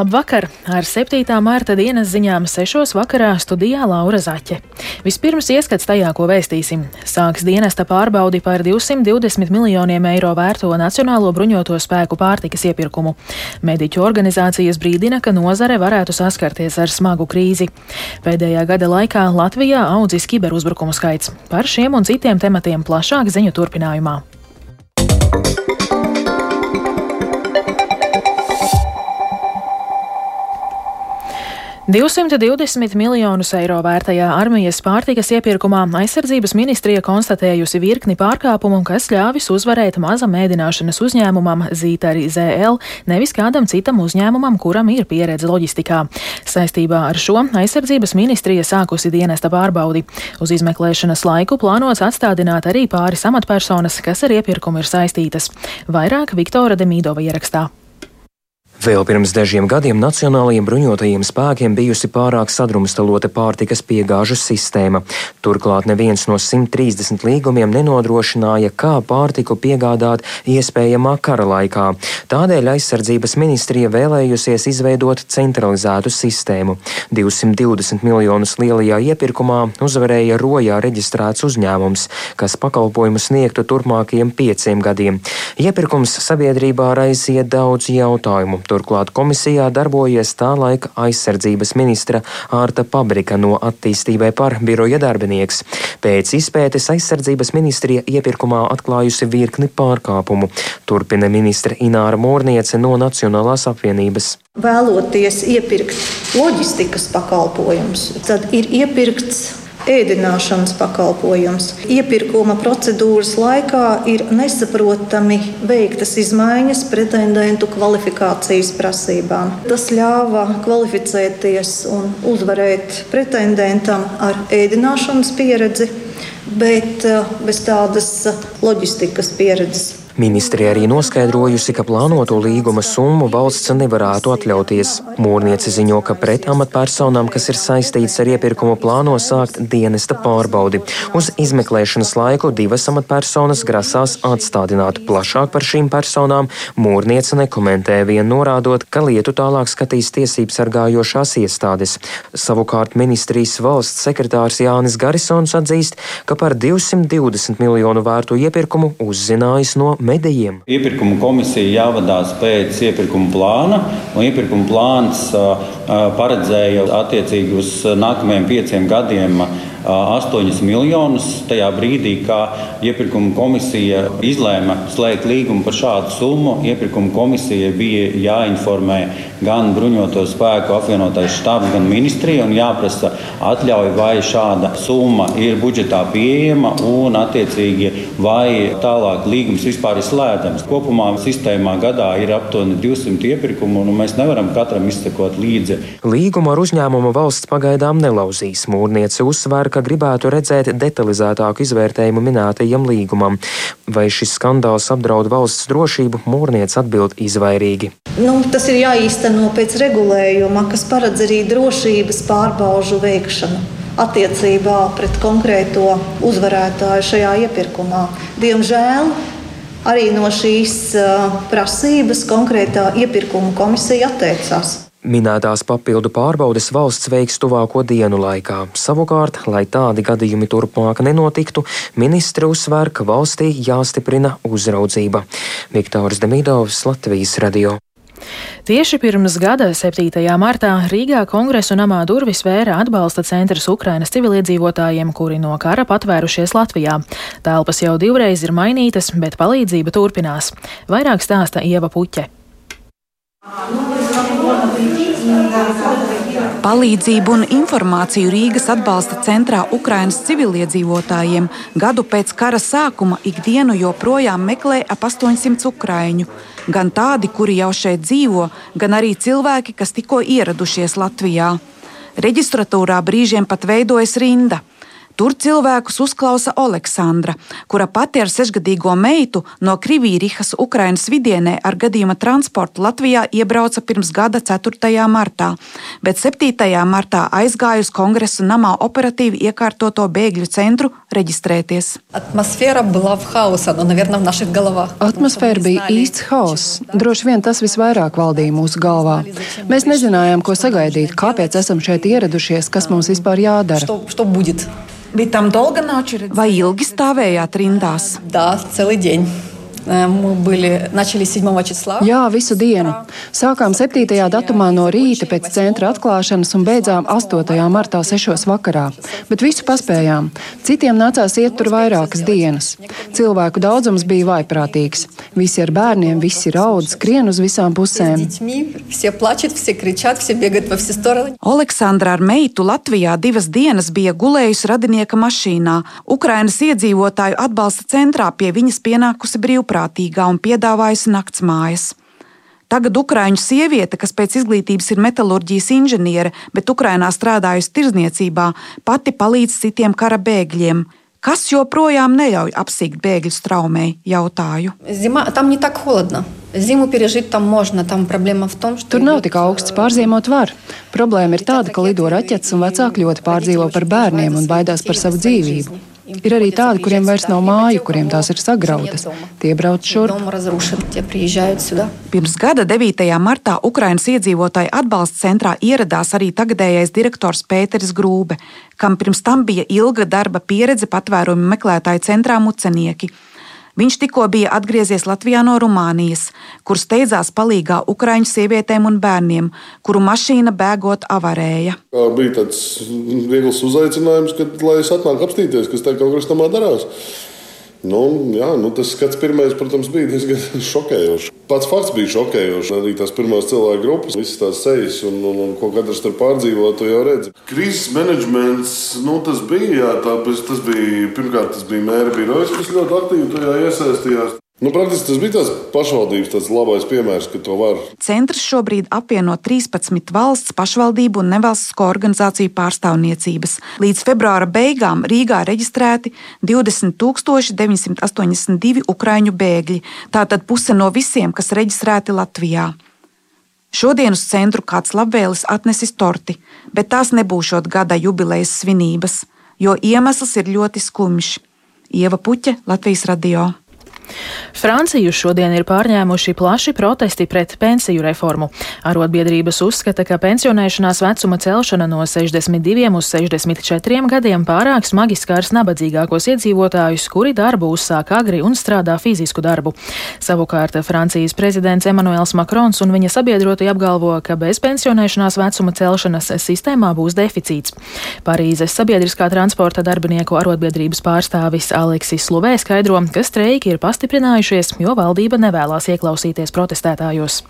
Labvakar! Ar 7. mārta dienas ziņām 6. vakarā studijā Laura Zaķe. Vispirms ieskats tajā, ko vēstīsim. Sāks dienesta pārbaudi par 220 miljoniem eiro vērto Nacionālo bruņoto spēku pārtikas iepirkumu. Mediķu organizācijas brīdina, ka nozare varētu saskarties ar smagu krīzi. Pēdējā gada laikā Latvijā audzis kiberuzbrukumu skaits. Par šiem un citiem tematiem plašāk ziņu turpinājumā. 220 miljonus eiro vērtajā armijas pārtikas iepirkumā aizsardzības ministrija konstatējusi virkni pārkāpumu, kas ļāvis uzvarēt mazam ēdināšanas uzņēmumam Zītari ZL, nevis kādam citam uzņēmumam, kuram ir pieredze loģistikā. Saistībā ar šo aizsardzības ministrija sākusi dienesta pārbaudi. Uz izmeklēšanas laiku plānots atstādināt arī pāris amatpersonas, kas ar iepirkumu ir saistītas. Vairāk Viktora Demīdova ierakstā. Vēl pirms dažiem gadiem Nacionālajiem bruņotajiem spēkiem bijusi pārāk sadrumstalota pārtikas piegāžu sistēma. Turklāt neviens no 130 līgumiem nenodrošināja, kā pārtiku piegādāt iespējamā kara laikā. Tādēļ aizsardzības ministrija vēlējusies izveidot centralizētu sistēmu. 220 miljonus lielajā iepirkumā uzvarēja rojā reģistrēts uzņēmums, kas pakalpojumu sniegtu turpmākajiem pieciem gadiem. Iepirkums sabiedrībā raisīja daudz jautājumu Turklāt komisijā darbojies tā laika aizsardzības ministra Ārta Pabrika no attīstībai par biroja darbinieks. Pēc izpētes aizsardzības ministrija iepirkumā atklājusi virkni pārkāpumu. Turpina ministra Ināra Mūrniece no Nacionālās apvienības. Vēloties iepirkt loģistikas pakalpojumus, tad ir iepirkts ēdināšanas pakalpojums. Iepirkuma procedūras laikā ir nesaprotami veiktas izmaiņas pretendentu kvalifikācijas prasībām. Tas ļāva kvalificēties un uzvarēt pretendentam ar ēdināšanas pieredzi, bet eh, bez tādas loģistikas pieredzes. Ministrija arī noskaidrojusi, ka plānoto līguma summu valsts nevarētu atļauties. Mūrniece ziņo, ka pret amatpersonām, kas ir saistīts ar iepirkumu, plāno sākt dienesta pārbaudi. Uz izmeklēšanas laiku divas amatpersonas grasās atstādināt. Plašāk par šīm personām mūrniece nekomentē, vien norādot, ka lietu tālāk skatīs tiesības sargājošās iestādes. Savukārt ministrijas valsts sekretārs Jānis Garisons atzīst, ka par 220 miljonu vērtu iepirkumu uzzinājis no medijiem. Iepirkuma komisija jāvadās pēc iepirkuma plāna, un iepirkuma plāns paredzēja attiecīgi uz nākamajiem pieciem gadiem 8 miljonus. Tajā brīdī, kad iepirkuma komisija izlēma slēgt līgumu par šādu summu, iepirkuma komisija bija jāinformē gan bruņoto spēku apvienotais štābs, gan ministrija un jāprasa atļauja, vai šāda summa ir budžetā pieejama un attiecīgi vai tālāk līgums vispār ir slēdzams. Kopumā sistēmā gadā ir aptuveni 200 iepirkumu un mēs nevaram katram izsekot līdzi. Līgumu ar uzņēmumu valsts pagaidām nelauzīs. Mūrniece uzsver, ka gribētu redzēt detalizētāku izvērtējumu minētajam līgumam. Vai šis skandāls apdraud valsts drošību, Mūrniece atbild izvairīgi. Nu, tas ir jāīsteno pēc regulējuma, kas paredz arī drošības pārbaužu veikšanu attiecībā pret konkrēto uzvarētāju šajā iepirkumā. Diemžēl arī no šīs prasības konkrētā iepirkuma komisija atteicās. Minētās papildu pārbaudes valsts veiks tuvāko dienu laikā. Savukārt, lai tādi gadījumi turpmāk nenotiktu, ministri uzsver, ka valstī jāstiprina uzraudzība. Viktors Demidovs, Latvijas radio. Tieši pirms gada, 7. martā, Rīgā kongresa namā durvis vēra atbalsta centrs Ukrainas civiliedzīvotājiem, kuri no kara patvērušies Latvijā. Telpas jau divreiz ir mainītas, bet palīdzība turpinās. Vairāk stāsta Ieva Puķe. Palīdzību un informāciju Rīgas atbalsta centrā Ukrainas civiliedzīvotājiem gadu pēc kara sākuma ikdienu joprojām meklē ap 800 ukraiņu. Gan tādi, kuri jau šeit dzīvo, gan arī cilvēki, kas tikko ieradušies Latvijā. Reģistratūrā brīžiem pat veidojas rinda. Tur cilvēkus uzklausa Aleksandra, kura pati ar sešgadīgo meitu no Krivīrihas Ukrainas vidienē ar gadījuma transportu Latvijā iebrauca pirms gada 4. martā, bet 7. martā aizgāja uz kongresa namā operatīvi iekārtoto bēgļu centru reģistrēties. Atmosfēra bija hausa, no, naverna, v našих головах. Atmosfēra bija īsts hauss. Droši vien tas visvairāk valdīja mūsu galvā. Mēs nezinājām, ko sagaidīt, kāpēc esam šeit ieradušies, kas mums vispār jādara. Что, что будет? Vai ilgi stāvējāt rindās? Да, целый день. Мы были, начали 7 числа. Jā, visu dienu. Sākām 7. datumā no rīta pēc centra atklāšanas un beidzām 8. martā 6. vakarā. Bet visu paspējām. Citiem nācās iet tur vairākas dienas. Cilvēku daudzums bija vaiprātīgs. Visi ar bērniem, visi raud, skrien uz visām pusēm. Aleksandra ar meitu Latvijā divas dienas bija gulējusi radinieka mašīnā. Ukrainas iedzīvotāju atbalsta centrā pie viņas pienākusi brīvprātīga brīvprātīgā un piedāvājusi naktsmājas. Tagad Ukrāņu sieviete, kas pēc izglītības ir metālurģijas inženiere, bet Ukrainā strādājusi tirzniecībā, pati palīdz citiem kara bēgļiem. Kas joprojām neļauj apsīkt bēgļu straumei, jautāju. Zima, tam не так холодно. Zimu пережить там можно, там проблема в том, что... Tur nav tik augsts, pārzīmot var. Problēma ir tāda, ka lido raķetes un vecāki ļoti pārdzīvo par bērniem un baidās par savu dzīvību. Ir arī tādi, kuriem vairs nav māju, kuriem tās ir sagrautas. Tie brauc šurp. Pirms gada 9. martā Ukrainas iedzīvotāju atbalsta centrā ieradās arī tagadējais direktors Pēteris Grūbe, kam pirms tam bija ilga darba pieredze patvērumu meklētāju centrā Mucenieki. Viņš tikko bija atgriezies Latvijā no Rumānijas, kur steidzās palīgā Ukrāņu sievietēm un bērniem, kuru mašīna bēgot avarēja. Tā bija tāds viegls uzaicinājums, kad, lai es atnāktu apstīties, kas te kaut kas tamā darās. Nu, jā, nu, tas skats pirmais, protams, bija diezgan šokējošs. Pats fakts bija šokējošs. Arī tās pirmās cilvēku grupas, visas tās sejas un, un, un ko katrs tur pārdzīvo, to jau redz. Krīzes menedžments, nu, tas bija, jā, tāpēc tas bija, pirmkārt, tas bija mēra birojas, kas ļoti aktīvi tajā iesaistījās. Nu, praktiski tas bija tāds pašvaldības tāds labais piemērs, ka to var. Centrs šobrīd apvieno 13 valsts pašvaldību un nevalstisko organizāciju pārstāvniecības. Līdz februāra beigām Rīgā reģistrēti 20 982 ukraiņu bēgļi, tātad puse no visiem, kas reģistrēti Latvijā. Šodien uz centru kāds labvēlis atnesis torti, bet tās nebūšot gada jubilejas svinības, jo iemesls ir ļoti skumjš. Ieva Puķa, Latvijas radio. Franciju šodien ir pārņēmuši plaši protesti pret pensiju reformu. Arotbiedrības uzskata, ka pensionēšanās vecuma celšana no 62 uz 64 gadiem pārāk smagi skars nabadzīgākos iedzīvotājus, kuri darbu uzsāk agri un strādā fizisku darbu. Savukārt Francijas prezidents Emmanuels Makrons un viņa sabiedrotie apgalvo, ka bez pensionēšanās vecuma celšanas sistēmā būs deficīts. Parīzes sabiedriskā transporta darbinieku arotbiedrības pārstāvis Aleksis Luvē skaidro, ka streiki ir pastāvīgi pastiprinājušies, jo valdība nevēlas ieklausīties protestētājos.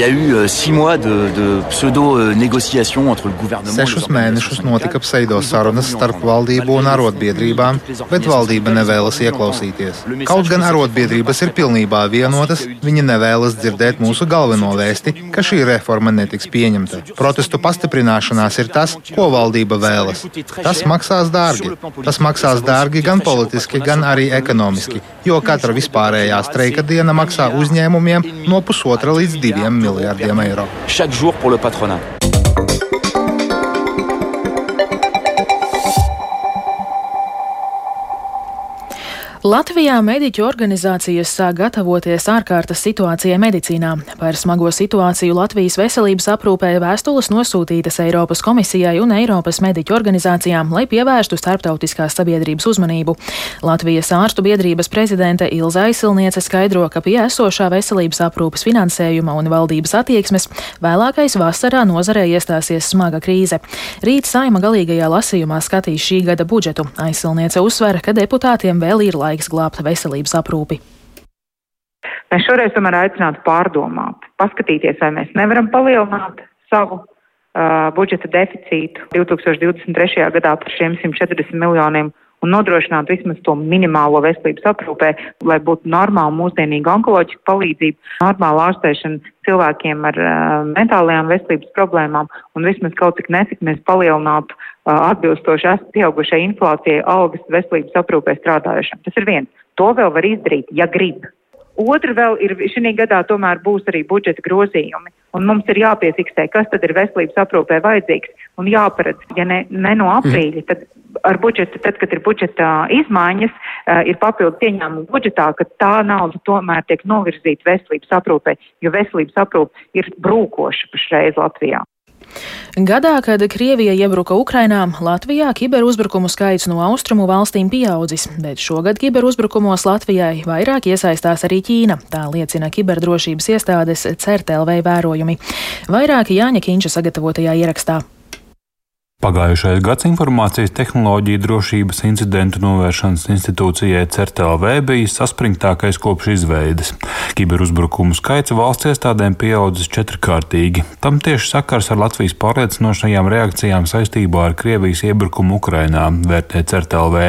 Il y a eu euh, six mois de, de pseudo-négociations entre le gouvernement. Sešus mēnešus notika pseido sarunas starp valdību un arotbiedrībām, bet valdība nevēlas ieklausīties. Kaut gan arotbiedrības ir pilnībā vienotas, viņi nevēlas dzirdēt mūsu galveno vēsti, ka šī reforma netiks pieņemta. Protestu pastiprināšanās ir tas, ko valdība vēlas. Tas maksās dārgi. Tas maksās dārgi gan politiski, gan arī ekonomiski, jo katra vispārējā streika diena maksā uzņēmumiem no pusotra līdz diviem Chaque jour pour le patronat. Latvijā mediķu organizācijas sāk gatavoties ārkārtas situācijai medicīnā. Par smago situāciju Latvijas veselības aprūpē vēstules nosūtītas Eiropas komisijai un Eiropas mediķu organizācijām, lai pievērstu starptautiskās sabiedrības uzmanību. Latvijas ārstu biedrības prezidente Ilza Aisilniece skaidro, ka pie esošā veselības aprūpes finansējuma un valdības attieksmes vēlākais vasarā nozarē iestāsies smaga krīze. Rīt saima galīgajā lasījumā skatīs šī gada budžetu. Aisilniece uzsver, ka deputātiem vēl ir laiks laiks glābt veselības aprūpi. Mēs šoreiz tomēr aicinātu pārdomāt, paskatīties, vai mēs nevaram palielināt savu uh, budžeta deficītu 2023. gadā par šiem 140 miljoniem un nodrošināt vismaz to minimālo veselības aprūpē, lai būtu normāla mūsdienīga onkoloģiska palīdzība, normāla ārstēšana cilvēkiem ar uh, mentālajām veselības problēmām un vismaz kaut cik netik mēs palielinātu uh, atbilstoši pieaugušai inflācijai algas veselības aprūpē strādājušiem. Tas ir viens. To vēl var izdarīt, ja grib. Otra vēl ir šī gadā tomēr būs arī budžeta grozījumi, un mums ir jāpiefiksē, kas tad ir veselības aprūpē vajadzīgs, un jāparedz, ja ne, ne no aprīļa, tad ar budžetu, tad, kad ir budžeta izmaiņas, uh, ir papildus ieņēmumu budžetā, ka tā nauda tomēr tiek novirzīta veselības aprūpē, jo veselības aprūpe ir brūkoša pašreiz Latvijā. Gadā, kad Krievija iebruka Ukrainā, Latvijā kiberuzbrukumu skaits no austrumu valstīm pieaudzis, bet šogad kiberuzbrukumos Latvijai vairāk iesaistās arī Ķīna. Tā liecina kiberdrošības iestādes CERTLV vērojumi. Vairāk Jāņa Kīņša sagatavotajā ierakstā. Pagājušais gads informācijas tehnoloģiju drošības incidentu novēršanas institūcijai CERTLV bija saspringtākais kopš izveides. Kiberuzbrukumu skaits valsts iestādēm pieaudzis četrkārtīgi. Tam tieši sakars ar Latvijas pārliecinošajām reakcijām saistībā ar Krievijas iebrukumu Ukrainā, vērtē CERTLV.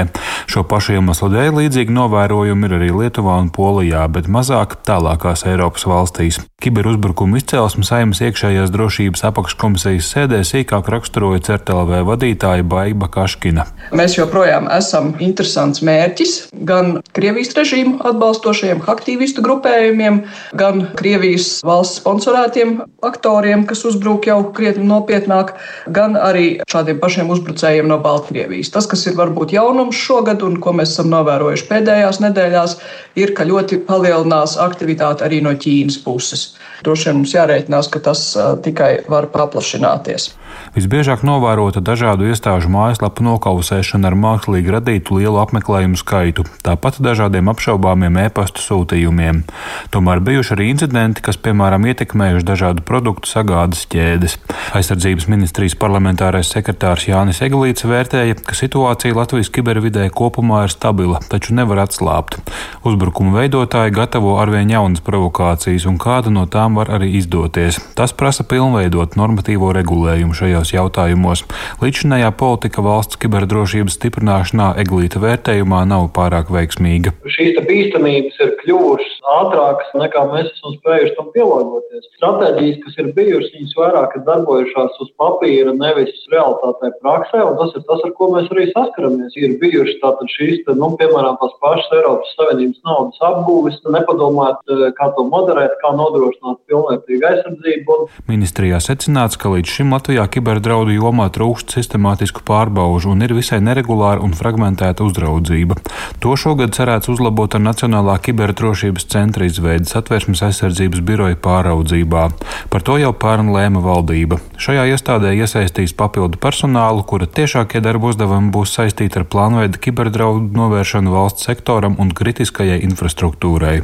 Šo pašu iemeslu dēļ līdzīgi novērojumi ir arī Lietuvā un Polijā, bet mazāk tālākās Eiropas valstīs. Kiberuzbrukumu izcelsme saimnes iekšējās drošības apakškomisijas sēdē sīkāk raksturoja CERTLV LV vadītāja Baiba Kaškina. Mēs joprojām esam interesants mērķis gan Krievijas režīmu atbalstošajiem aktīvistu grupējumiem, gan Krievijas valsts sponsorētiem aktoriem, kas uzbruk jau krietni nopietnāk, gan arī šādiem pašiem uzbrucējiem no Baltkrievijas. Tas, kas ir varbūt jaunums šogad un ko mēs esam novērojuši pēdējās nedēļās, ir, ka ļoti palielinās aktivitāte arī no Ķīnas puses. Droši vien mums jārēķinās, ka tas tikai var paplašināties. Visbiežāk novērota dažādu iestāžu mājaslapu nokausēšana ar mākslīgi radītu lielu apmeklējumu skaitu, tāpat dažādiem apšaubāmiem e-pastu sūtījumiem. Tomēr bijuši arī incidenti, kas, piemēram, ietekmējuši dažādu produktu sagādas ķēdes. Aizsardzības ministrijas parlamentārais sekretārs Jānis Eglīts vērtēja, ka situācija Latvijas kibervidē kopumā ir stabila, taču nevar atslābt. Uzbrukumu veidotāji gatavo arvien jaunas provokācijas, un kāda no tām var arī izdoties. Tas prasa pilnveidot normatīvo regulējumu šajos jautājumos. Līdzinājā politika valsts kiberdrošības stiprināšanā Eglīta vērtējumā nav pārāk veiksmīga. Šīs bīstamības ir kļuvušas ātrākas nekā mēs esam spējuši tam pielāgoties. Stratēģijas, kas ir bijušas, viņas vairāk ir darbojušās uz papīra, nevis realitātē praksē, un tas ir tas, ar ko mēs arī saskaramies. Ir bijušas tātad šīs, te, nu, piemēram, tās pašas Eiropas Savienības naudas apbūves, nepadomāt, eh, kā to moderēt, kā nodrošināt pilnvērtīgu aizsardzību. Ministrijā secināts, ka līdz šim Latvijā kiberdraudu jomā trūkst sistemātisku pārbaužu un ir visai neregulāra un fragmentēta uzraudzība. To šogad cerēts uzlabot ar Nacionālā kiberdrošības centra izveidas atvērsmes aizsardzības biroja pāraudzībā. Par to jau pērn lēma valdība. Šajā iestādē iesaistīs papildu personālu, kura tiešākie darba uzdevumi būs saistīti ar plānveida kiberdraudu novēršanu valsts sektoram un kritiskajai infrastruktūrai.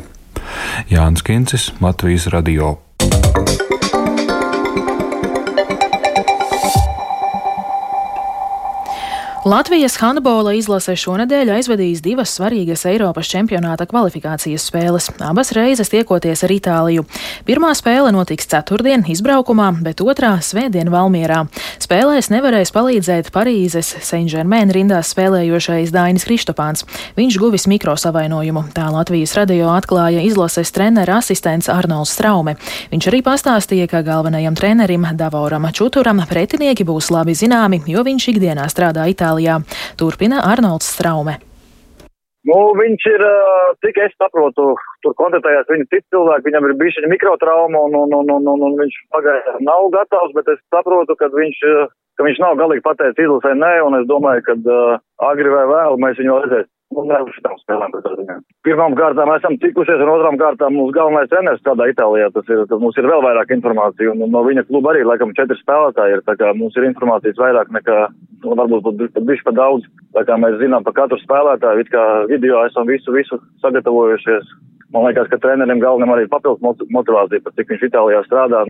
Jānis Kincis, Latvijas Radio. Latvijas handbola izlase šonadēļ aizvadīs divas svarīgas Eiropas čempionāta kvalifikācijas spēles, abas reizes tiekoties ar Itāliju. Pirmā spēle notiks ceturtdien izbraukumā, bet otrā svētdien Valmierā. Spēlēs nevarēs palīdzēt Parīzes Saint-Germain rindās spēlējošais Dainis Kristopāns. Viņš guvis mikrosavainojumu, tā Latvijas radio atklāja izlases trenera asistents Arnolds Straume. Viņš arī pastāstīja, ka galvenajam trenerim Davoram Čuturam pretinieki būs labi zināmi, jo viņš ikdienā strādā Itālijā. Itālijā. Turpina Arnolds Straume. Nu, viņš ir, cik es saprotu, tur kontaktējās viņa cits cilvēks, viņam ir bijusi mikrotrauma un, un, un, un, un, un viņš pagaidām nav gatavs, bet es saprotu, ka viņš, ka viņš nav galīgi pateicis izlasē nē, un es domāju, ka uh, agri vai vēl mēs viņu redzēsim. Nu, nevis šitām spēlēm pēc ziņā. Pirmām kārtām esam tikušies, un otrām kārtām mūsu galvenais treneris tādā Itālijā. Tas ir, tas mums ir vēl vairāk informācija, un no viņa kluba arī, laikam, četri spēlētāji ir. Tā kā mums ir informācijas vairāk nekā, nu, varbūt pat, pat bišķi pa daudz. Tā kā mēs zinām par katru spēlētāju, it kā video esam visu, visu sagatavojušies. Man liekas, ka trenerim galvenam arī papildus motivācija, par cik viņš Itālijā strādā.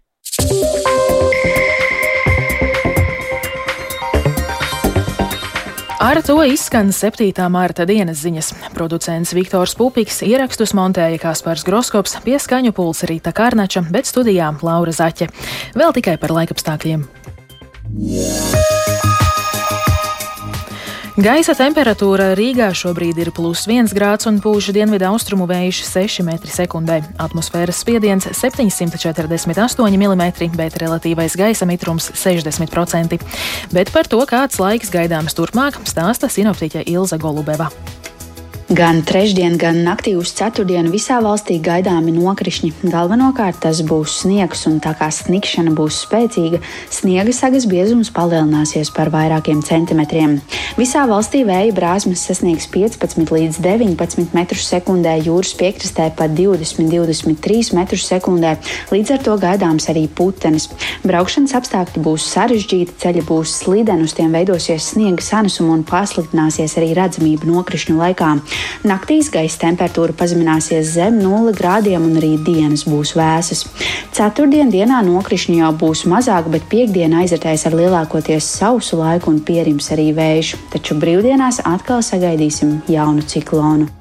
Ar to izskan 7. mārta dienas ziņas. Producents Viktors Pupiks ierakstus montēja Kaspars Groskops, pie skaņu pulsa Rīta Kārnača, bet studijā Laura Zaķe. Vēl tikai par laikapstākļiem. Yeah. Gaisa temperatūra Rīgā šobrīd ir plus 1 grāds un pūš dienvidu austrumu vējš 6 m2. Atmosfēras spiediens 748 mm, bet relatīvais gaisa mitrums 60%. Bet par to, kāds laiks gaidāms turpmāk, stāsta sinoptiķe Ilza Golubeva. Gan trešdien, gan naktī uz ceturtdienu visā valstī gaidāmi nokrišņi. Galvenokārt tas būs sniegs, un tā kā snikšana būs spēcīga, sniega sagas biezums palielināsies par vairākiem centimetriem. Visā valstī vēja brāzmas sasniegs 15 līdz 19 m2, jūras piekrastē pat 20-23 m2, līdz ar to gaidāms arī putenis. Braukšanas apstākļi būs sarežģīti, ceļi būs slideni, uz tiem veidosies sniega sanesuma un pasliktināsies arī redzamība nokrišņu laikā. Naktīs gaisa temperatūra pazemināsies zem 0 grādiem un arī dienas būs vēsas. Ceturtdien dienā nokrišņi jau būs mazāk, bet piekdiena aizritēs ar lielākoties sausu laiku un pierims arī vējš. Taču brīvdienās atkal sagaidīsim jaunu ciklonu.